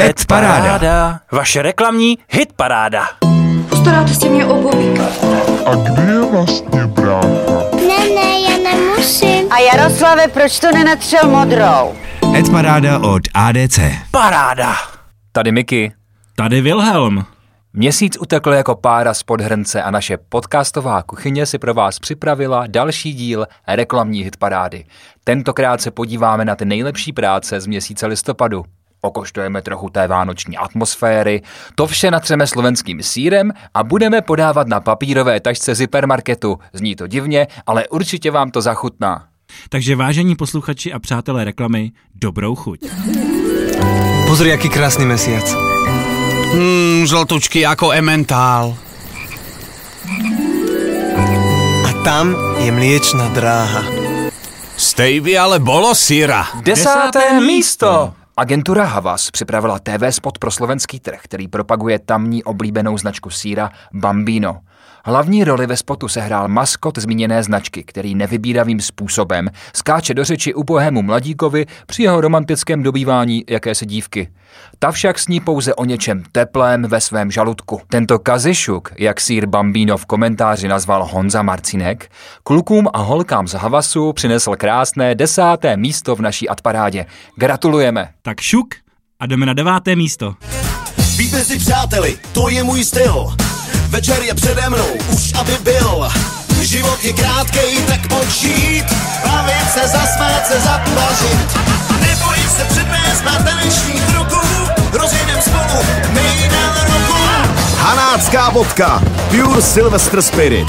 Ed Paráda. Vaše reklamní hit paráda. Postaráte si mě o bobíka. A kde je vlastně brácha? Ne, ne, já nemusím. A Jaroslave, proč to nenatřel modrou? Ed Paráda od ADC. Paráda. Tady Miky. Tady Wilhelm. Měsíc utekl jako pára z podhrnce a naše podcastová kuchyně si pro vás připravila další díl reklamní hitparády. Tentokrát se podíváme na ty nejlepší práce z měsíce listopadu. Okoštujeme trochu té vánoční atmosféry, to vše natřeme slovenským sírem a budeme podávat na papírové tašce z hypermarketu. Zní to divně, ale určitě vám to zachutná. Takže vážení posluchači a přátelé reklamy, dobrou chuť. Pozri, aký krásny mesiac. Hmm, žltučky ako ementál. A tam je mliečna dráha. Stejvy ale bolo síra. Desáté místo! Agentura Havas připravila TV spot pro slovenský trh, který propaguje tamní oblíbenou značku síra Bambino. Hlavní roli ve spotu sehrál maskot zmíněné značky, který nevybíravým způsobem skáče do řeči ubohému mladíkovi při jeho romantickém dobývání jakési dívky. Ta však sní pouze o něčem teplém ve svém žaludku. Tento kazišuk, jak sír Bambino v komentáři nazval Honza Marcinek, klukům a holkám z Havasu přinesl krásné desáté místo v naší adparádě. Gratulujeme! Tak šuk a jdeme na deváté místo. Víte si přáteli, to je můj styl. Večer je přede mnou, už aby byl. Život je krátkej, tak pojď žít. Bavit se, zasmát se, zaplažit. Nebojím se předvést má tanečních kroků. Rozjedem spolu nejdál roku. Hanácká vodka. Pure Sylvester Spirit.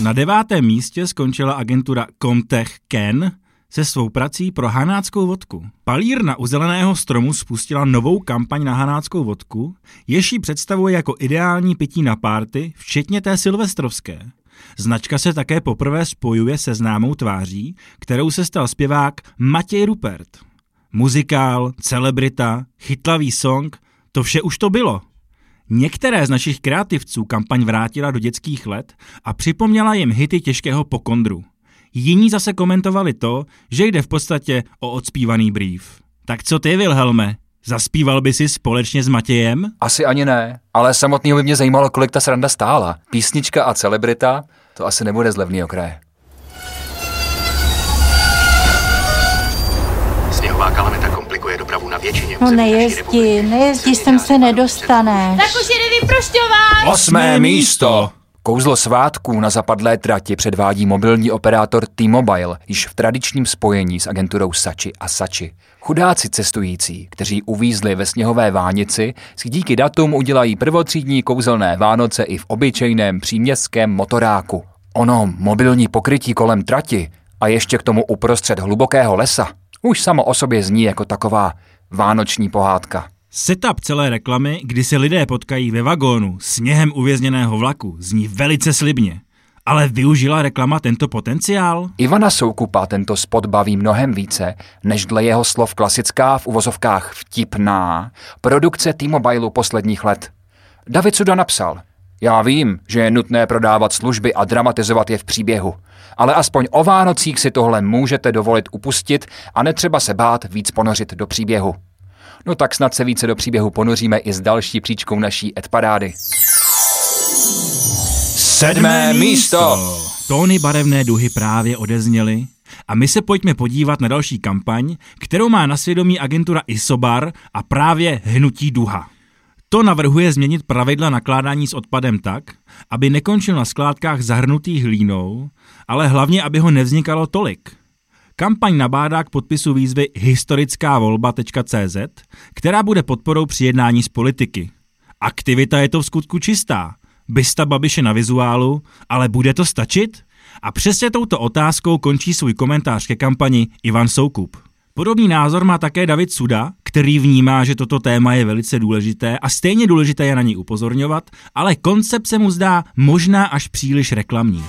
Na devátém místě skončila agentura Comtech Ken se svou prací pro hanáckou vodku. Palírna u zeleného stromu spustila novou kampaň na hanáckou vodku, jež ji představuje jako ideální pití na párty, včetně té silvestrovské. Značka se také poprvé spojuje se známou tváří, kterou se stal zpěvák Matěj Rupert. Muzikál, celebrita, chytlavý song, to vše už to bylo. Některé z našich kreativců kampaň vrátila do dětských let a připomněla jim hity těžkého pokondru. Jiní zase komentovali to, že jde v podstatě o odspívaný brief. Tak co ty, Wilhelme? Zaspíval by si společně s Matějem? Asi ani ne, ale samotného by mě zajímalo, kolik ta sranda stála. Písnička a celebrita, to asi nebude z levného kraje. Sněhová kalamita komplikuje dopravu na většině No nejezdí, nejezdí, sem se nedostaneš. Tak už jede vyprošťovat. Osmé místo! Kouzlo svátků na zapadlé trati předvádí mobilní operátor T-Mobile již v tradičním spojení s agenturou Sači a Sači. Chudáci cestující, kteří uvízli ve sněhové vánici, si díky datum udělají prvotřídní kouzelné Vánoce i v obyčejném příměstském motoráku. Ono mobilní pokrytí kolem trati a ještě k tomu uprostřed hlubokého lesa už samo o sobě zní jako taková vánoční pohádka. Setup celé reklamy, kdy se lidé potkají ve vagónu sněhem uvězněného vlaku, zní velice slibně. Ale využila reklama tento potenciál? Ivana Soukupa tento spot baví mnohem více, než dle jeho slov klasická v uvozovkách vtipná produkce T-Mobile posledních let. David Suda napsal, já vím, že je nutné prodávat služby a dramatizovat je v příběhu, ale aspoň o Vánocích si tohle můžete dovolit upustit a netřeba se bát víc ponořit do příběhu. No tak snad se více do příběhu ponoříme i s další příčkou naší Edparády. Sedmé místo! Tóny barevné duhy právě odezněly a my se pojďme podívat na další kampaň, kterou má na svědomí agentura Isobar a právě Hnutí duha. To navrhuje změnit pravidla nakládání s odpadem tak, aby nekončil na skládkách zahrnutých hlínou, ale hlavně, aby ho nevznikalo tolik. Kampaň nabádá k podpisu výzvy historickávolba.cz, která bude podporou při jednání z politiky. Aktivita je to v skutku čistá. Bysta Babiše na vizuálu, ale bude to stačit? A přesně touto otázkou končí svůj komentář ke kampani Ivan Soukup. Podobný názor má také David Suda, který vnímá, že toto téma je velice důležité a stejně důležité je na ní upozorňovat, ale koncept se mu zdá možná až příliš reklamní.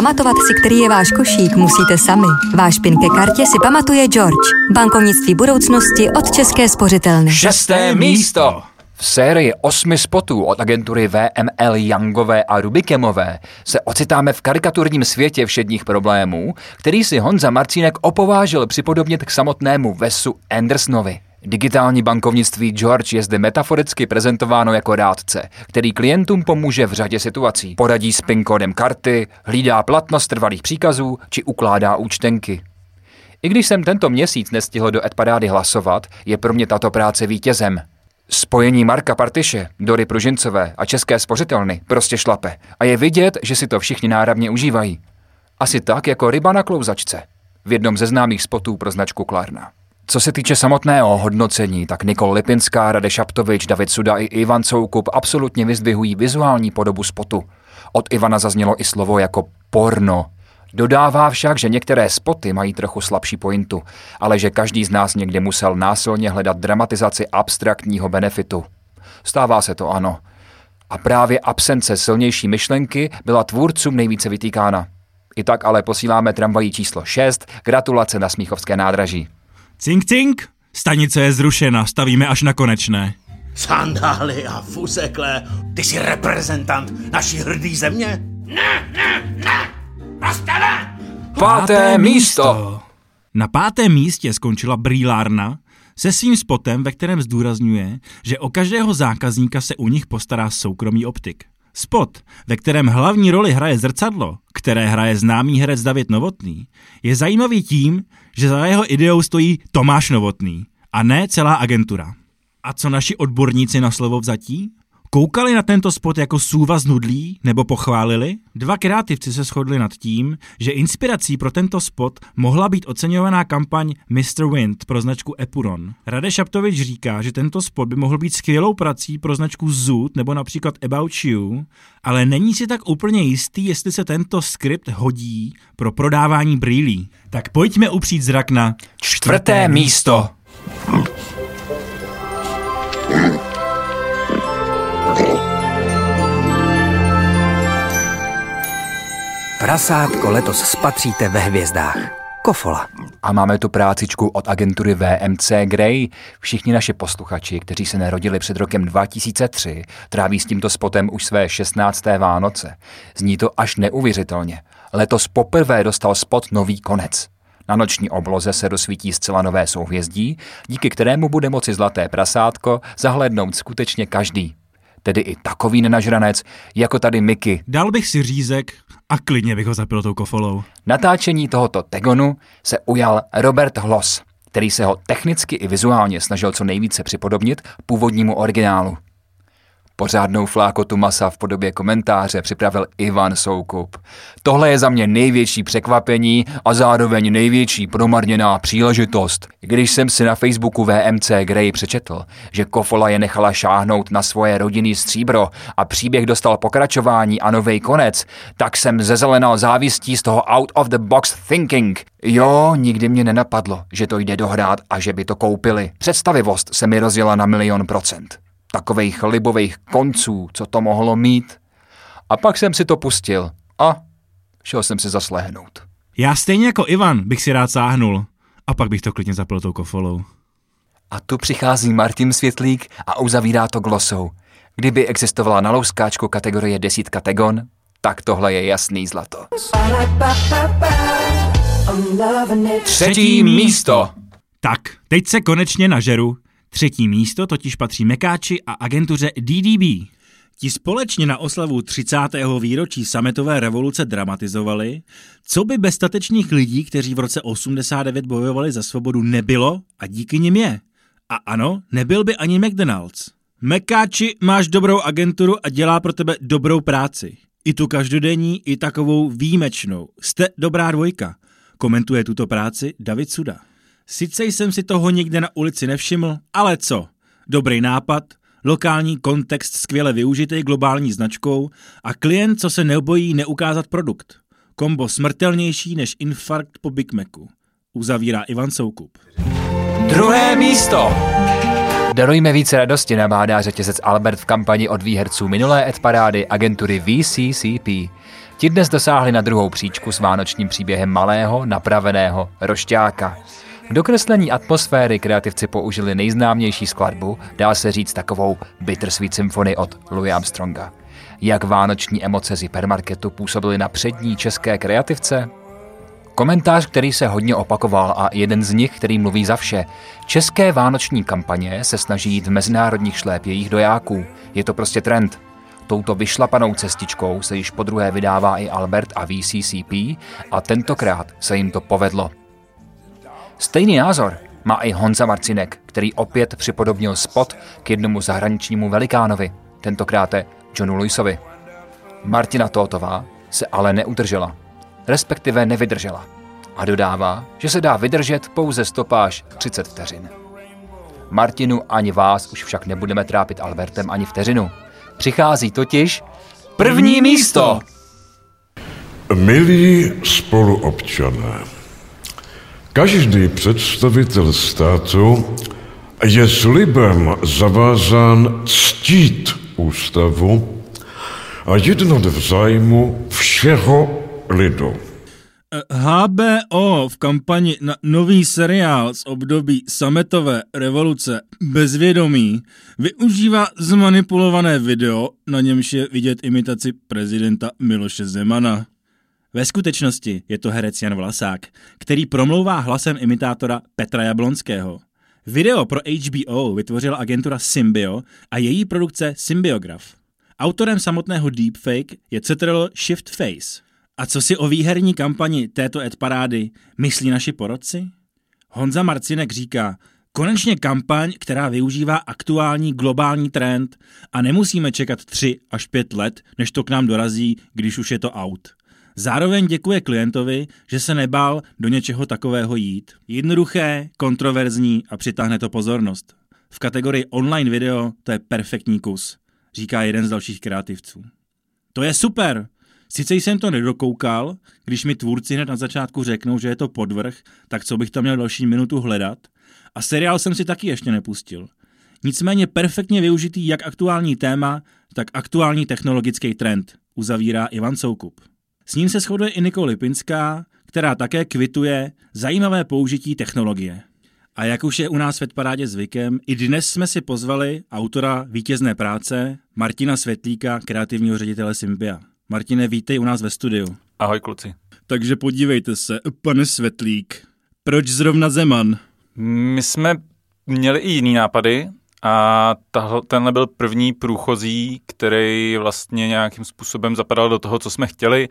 Pamatovat si, který je váš košík, musíte sami. Váš PIN ke kartě si pamatuje George. Bankovnictví budoucnosti od České spořitelny. Šesté místo! V sérii osmi spotů od agentury VML Youngové a Rubikemové se ocitáme v karikaturním světě všedních problémů, který si Honza Marcínek opovážil připodobnit k samotnému Vesu Andersonovi. Digitální bankovnictví George je zde metaforicky prezentováno jako rádce, který klientům pomůže v řadě situací. Poradí s PIN kódem karty, hlídá platnost trvalých příkazů či ukládá účtenky. I když jsem tento měsíc nestihl do Edparády hlasovat, je pro mě tato práce vítězem. Spojení Marka Partiše, Dory Pružincové a České spořitelny prostě šlape a je vidět, že si to všichni náravně užívají. Asi tak jako ryba na klouzačce. V jednom ze známých spotů pro značku Klarna. Co se týče samotného hodnocení, tak Nikol Lipinská, Rade Šaptovič, David Suda i Ivan Soukup absolutně vyzdvihují vizuální podobu spotu. Od Ivana zaznělo i slovo jako porno. Dodává však, že některé spoty mají trochu slabší pointu, ale že každý z nás někdy musel násilně hledat dramatizaci abstraktního benefitu. Stává se to ano. A právě absence silnější myšlenky byla tvůrcům nejvíce vytýkána. I tak ale posíláme tramvají číslo 6, gratulace na Smíchovské nádraží. Cink, cink, stanice je zrušena, stavíme až na konečné. Sandály a fusekle, ty jsi reprezentant naší hrdý země? Ne, ne, ne, prostě ne! Páté místo! Na pátém místě skončila brýlárna se svým spotem, ve kterém zdůrazňuje, že o každého zákazníka se u nich postará soukromý optik. Spot, ve kterém hlavní roli hraje zrcadlo, které hraje známý herec David Novotný, je zajímavý tím, že za jeho ideou stojí Tomáš Novotný a ne celá agentura. A co naši odborníci na slovo vzatí? Koukali na tento spot jako sůva z nudlí nebo pochválili? Dva kreativci se shodli nad tím, že inspirací pro tento spot mohla být oceňovaná kampaň Mr. Wind pro značku Epuron. Rade Šaptovič říká, že tento spot by mohl být skvělou prací pro značku Zoot nebo například About You, ale není si tak úplně jistý, jestli se tento skript hodí pro prodávání brýlí. Tak pojďme upřít zrak na čtvrté místo. Prasátko letos spatříte ve hvězdách. Kofola. A máme tu prácičku od agentury VMC Grey. Všichni naši posluchači, kteří se narodili před rokem 2003, tráví s tímto spotem už své 16. Vánoce. Zní to až neuvěřitelně. Letos poprvé dostal spot nový konec. Na noční obloze se rozsvítí zcela nové souhvězdí, díky kterému bude moci zlaté prasátko zahlednout skutečně každý. Tedy i takový nenažranec, jako tady Miky. Dal bych si řízek a klidně bych ho zapil tou kofolou. Natáčení tohoto tegonu se ujal Robert Hloss, který se ho technicky i vizuálně snažil co nejvíce připodobnit původnímu originálu. Pořádnou flákotu masa v podobě komentáře připravil Ivan Soukup. Tohle je za mě největší překvapení a zároveň největší promarněná příležitost. Když jsem si na Facebooku VMC Grey přečetl, že Kofola je nechala šáhnout na svoje rodinný stříbro a příběh dostal pokračování a nový konec, tak jsem zezelenal závistí z toho out of the box thinking. Jo, nikdy mě nenapadlo, že to jde dohrát a že by to koupili. Představivost se mi rozjela na milion procent takových libových konců, co to mohlo mít. A pak jsem si to pustil a šel jsem si zaslehnout. Já stejně jako Ivan bych si rád sáhnul a pak bych to klidně zapil tou kofolou. A tu přichází Martin Světlík a uzavírá to glosou. Kdyby existovala na louskáčku kategorie desítka Tegon, tak tohle je jasný zlato. Třetí místo. Tak, teď se konečně nažeru. Třetí místo totiž patří Mekáči a agentuře DDB. Ti společně na oslavu 30. výročí sametové revoluce dramatizovali, co by bez statečných lidí, kteří v roce 89 bojovali za svobodu, nebylo a díky nim je. A ano, nebyl by ani McDonald's. Mekáči, máš dobrou agenturu a dělá pro tebe dobrou práci. I tu každodenní, i takovou výjimečnou. Jste dobrá dvojka. Komentuje tuto práci David Suda. Sice jsem si toho nikde na ulici nevšiml, ale co? Dobrý nápad, lokální kontext skvěle využitý globální značkou a klient, co se nebojí neukázat produkt. Kombo smrtelnější než infarkt po Big Macu. Uzavírá Ivan Soukup. Druhé místo! Darujme více radosti, nabádá řetězec Albert v kampani od výherců minulé etparády agentury VCCP. Ti dnes dosáhli na druhou příčku s vánočním příběhem malého, napraveného rošťáka. K dokreslení atmosféry kreativci použili nejznámější skladbu, dá se říct takovou Bittersweet Symphony od Louis Armstronga. Jak vánoční emoce z hypermarketu působily na přední české kreativce? Komentář, který se hodně opakoval a jeden z nich, který mluví za vše. České vánoční kampaně se snaží jít v mezinárodních šlépějích dojáků. Je to prostě trend. Touto vyšlapanou cestičkou se již po druhé vydává i Albert a VCCP a tentokrát se jim to povedlo. Stejný názor má i Honza Marcinek, který opět připodobnil spot k jednomu zahraničnímu velikánovi, tentokrát Johnu Lewisovi. Martina Tótová se ale neudržela, respektive nevydržela a dodává, že se dá vydržet pouze stopáž 30 vteřin. Martinu ani vás už však nebudeme trápit Albertem ani vteřinu. Přichází totiž první místo! Milí spoluobčané, každý představitel státu je slibem zavázán ctít ústavu a jednat v zájmu všeho lidu. HBO v kampani na nový seriál z období sametové revoluce Bezvědomí využívá zmanipulované video, na němž je vidět imitaci prezidenta Miloše Zemana. Ve skutečnosti je to herec Jan Vlasák, který promlouvá hlasem imitátora Petra Jablonského. Video pro HBO vytvořila agentura Symbio a její produkce Symbiograph. Autorem samotného deepfake je CTRL Shift Face. A co si o výherní kampani této ad parády myslí naši porodci? Honza Marcinek říká, konečně kampaň, která využívá aktuální globální trend a nemusíme čekat 3 až 5 let, než to k nám dorazí, když už je to out. Zároveň děkuje klientovi, že se nebál do něčeho takového jít. Jednoduché, kontroverzní a přitáhne to pozornost. V kategorii online video to je perfektní kus, říká jeden z dalších kreativců. To je super! Sice jsem to nedokoukal, když mi tvůrci hned na začátku řeknou, že je to podvrh, tak co bych tam měl další minutu hledat? A seriál jsem si taky ještě nepustil. Nicméně perfektně využitý jak aktuální téma, tak aktuální technologický trend, uzavírá Ivan Soukup. S ním se shoduje i Nikol Lipinská, která také kvituje zajímavé použití technologie. A jak už je u nás v Parádě zvykem, i dnes jsme si pozvali autora vítězné práce Martina Světlíka, kreativního ředitele Symbia. Martine, vítej u nás ve studiu. Ahoj kluci. Takže podívejte se, pane Svetlík, proč zrovna Zeman? My jsme měli i jiný nápady a tahle, tenhle byl první průchozí, který vlastně nějakým způsobem zapadal do toho, co jsme chtěli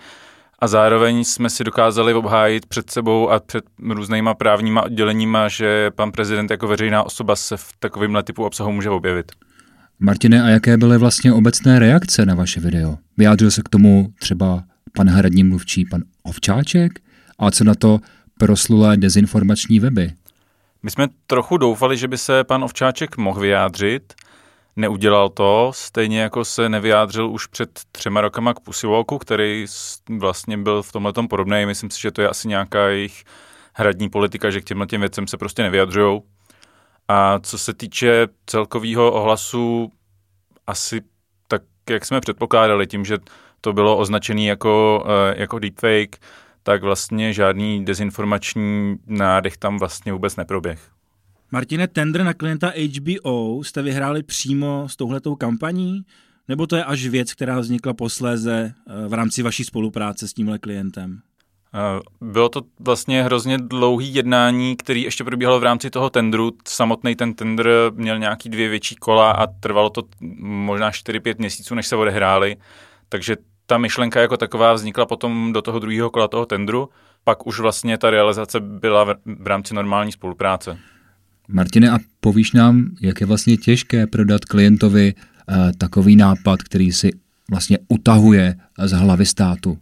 a zároveň jsme si dokázali obhájit před sebou a před různýma právníma odděleníma, že pan prezident jako veřejná osoba se v takovémhle typu obsahu může objevit. Martine, a jaké byly vlastně obecné reakce na vaše video? Vyjádřil se k tomu třeba pan hradní mluvčí, pan Ovčáček? A co na to proslulé dezinformační weby? My jsme trochu doufali, že by se pan Ovčáček mohl vyjádřit. Neudělal to, stejně jako se nevyjádřil už před třema rokama k Pusywalku, který vlastně byl v tomhle podobný. Myslím si, že to je asi nějaká jejich hradní politika, že k těmhle těm věcem se prostě nevyjadřují. A co se týče celkového ohlasu, asi tak, jak jsme předpokládali, tím, že to bylo označené jako, eh, jako deepfake, tak vlastně žádný dezinformační nádech tam vlastně vůbec neproběh. Martine, tender na klienta HBO jste vyhráli přímo s touhletou kampaní? Nebo to je až věc, která vznikla posléze eh, v rámci vaší spolupráce s tímhle klientem? Eh, bylo to vlastně hrozně dlouhý jednání, který ještě probíhalo v rámci toho tendru. Samotný ten tender měl nějaký dvě větší kola a trvalo to možná 4-5 měsíců, než se odehráli. Takže ta myšlenka jako taková vznikla potom do toho druhého kola toho tendru. Pak už vlastně ta realizace byla v rámci normální spolupráce. Martine, a povíš nám, jak je vlastně těžké prodat klientovi uh, takový nápad, který si vlastně utahuje z hlavy státu?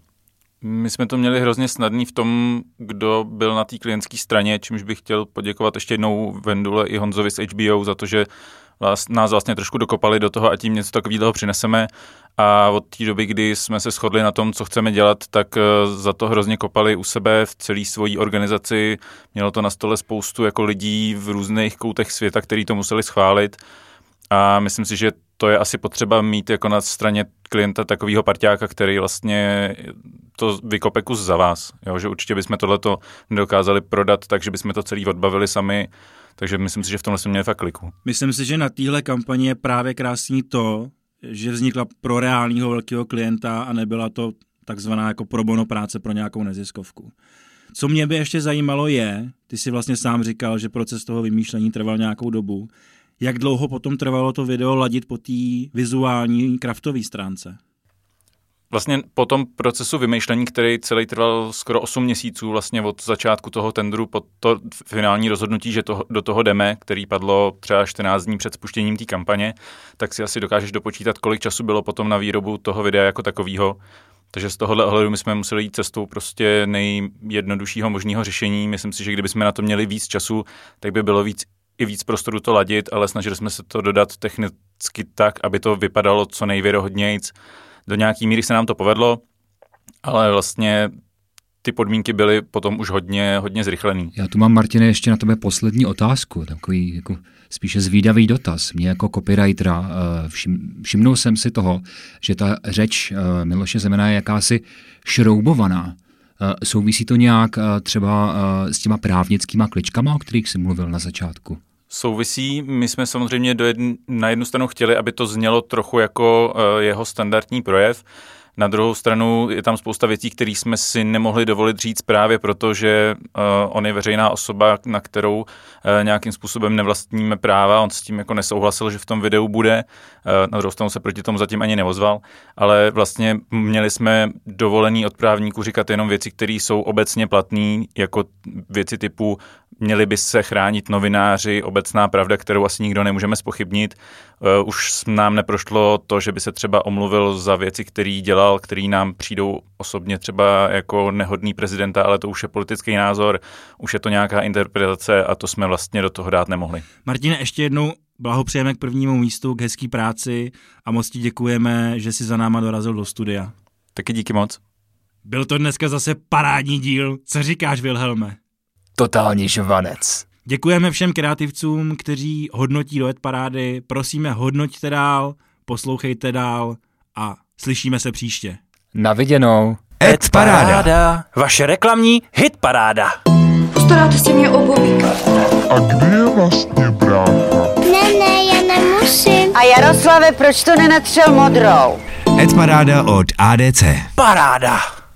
My jsme to měli hrozně snadný v tom, kdo byl na té klientské straně, čímž bych chtěl poděkovat ještě jednou Vendule i Honzovi z HBO za to, že nás vlastně trošku dokopali do toho a tím něco takového přineseme. A od té doby, kdy jsme se shodli na tom, co chceme dělat, tak eh, za to hrozně kopali u sebe v celé svojí organizaci. Mělo to na stole spoustu jako lidí v různých koutech světa, kteří to museli schválit. A myslím si, že to je asi potřeba mít jako na straně klienta takového parťáka, který vlastně to vykope kus za vás. Jo? Že určitě bychom tohleto nedokázali prodat, takže bychom to celý odbavili sami. Takže myslím si, že v tomhle jsme měli fakt kliku. Myslím si, že na téhle kampani je právě krásný to, že vznikla pro reálního velkého klienta a nebyla to takzvaná jako pro bono práce pro nějakou neziskovku. Co mě by ještě zajímalo je, ty si vlastně sám říkal, že proces toho vymýšlení trval nějakou dobu, jak dlouho potom trvalo to video ladit po té vizuální kraftové stránce? Vlastně po tom procesu vymýšlení, který celý trval skoro 8 měsíců vlastně od začátku toho tendru po to finální rozhodnutí, že to, do toho jdeme, který padlo třeba 14 dní před spuštěním té kampaně, tak si asi dokážeš dopočítat, kolik času bylo potom na výrobu toho videa jako takového. Takže z tohohle ohledu my jsme museli jít cestou prostě nejjednoduššího možného řešení. Myslím si, že kdybychom na to měli víc času, tak by bylo víc i víc prostoru to ladit, ale snažili jsme se to dodat technicky tak, aby to vypadalo co nejvěrohodnějc. Do nějaký míry se nám to povedlo, ale vlastně ty podmínky byly potom už hodně, hodně zrychlený. Já tu mám, Martine, ještě na tebe poslední otázku, takový jako spíše zvídavý dotaz. Mě jako copywritera eh, všim, všimnul jsem si toho, že ta řeč eh, Miloše Zemena je jakási šroubovaná. Eh, souvisí to nějak třeba s těma právnickýma kličkama, o kterých jsi mluvil na začátku? Souvisí. My jsme samozřejmě do jedn, na jednu stranu chtěli, aby to znělo trochu jako uh, jeho standardní projev, na druhou stranu je tam spousta věcí, které jsme si nemohli dovolit říct právě proto, že uh, on je veřejná osoba, na kterou uh, nějakým způsobem nevlastníme práva. On s tím jako nesouhlasil, že v tom videu bude. Uh, na druhou stranu se proti tomu zatím ani neozval. Ale vlastně měli jsme dovolený od právníků říkat jenom věci, které jsou obecně platné, jako věci typu měli by se chránit novináři, obecná pravda, kterou asi nikdo nemůžeme spochybnit. Uh, už nám neprošlo to, že by se třeba omluvil za věci, které dělal, který nám přijdou osobně třeba jako nehodný prezidenta, ale to už je politický názor, už je to nějaká interpretace a to jsme vlastně do toho dát nemohli. Martine, ještě jednou blahopřejeme k prvnímu místu, k hezký práci a moc ti děkujeme, že jsi za náma dorazil do studia. Taky díky moc. Byl to dneska zase parádní díl. Co říkáš, Wilhelme? Totální žvanec. Děkujeme všem kreativcům, kteří hodnotí do parády. Prosíme, hodnoťte dál, poslouchejte dál a slyšíme se příště. Na viděnou. Ed Paráda. Vaše reklamní hit paráda. Postaráte si mě o. A kde je vlastně brácha? Ne, ne, já nemusím. A Jaroslave, proč to nenatřel modrou? Ed Paráda od ADC. Paráda.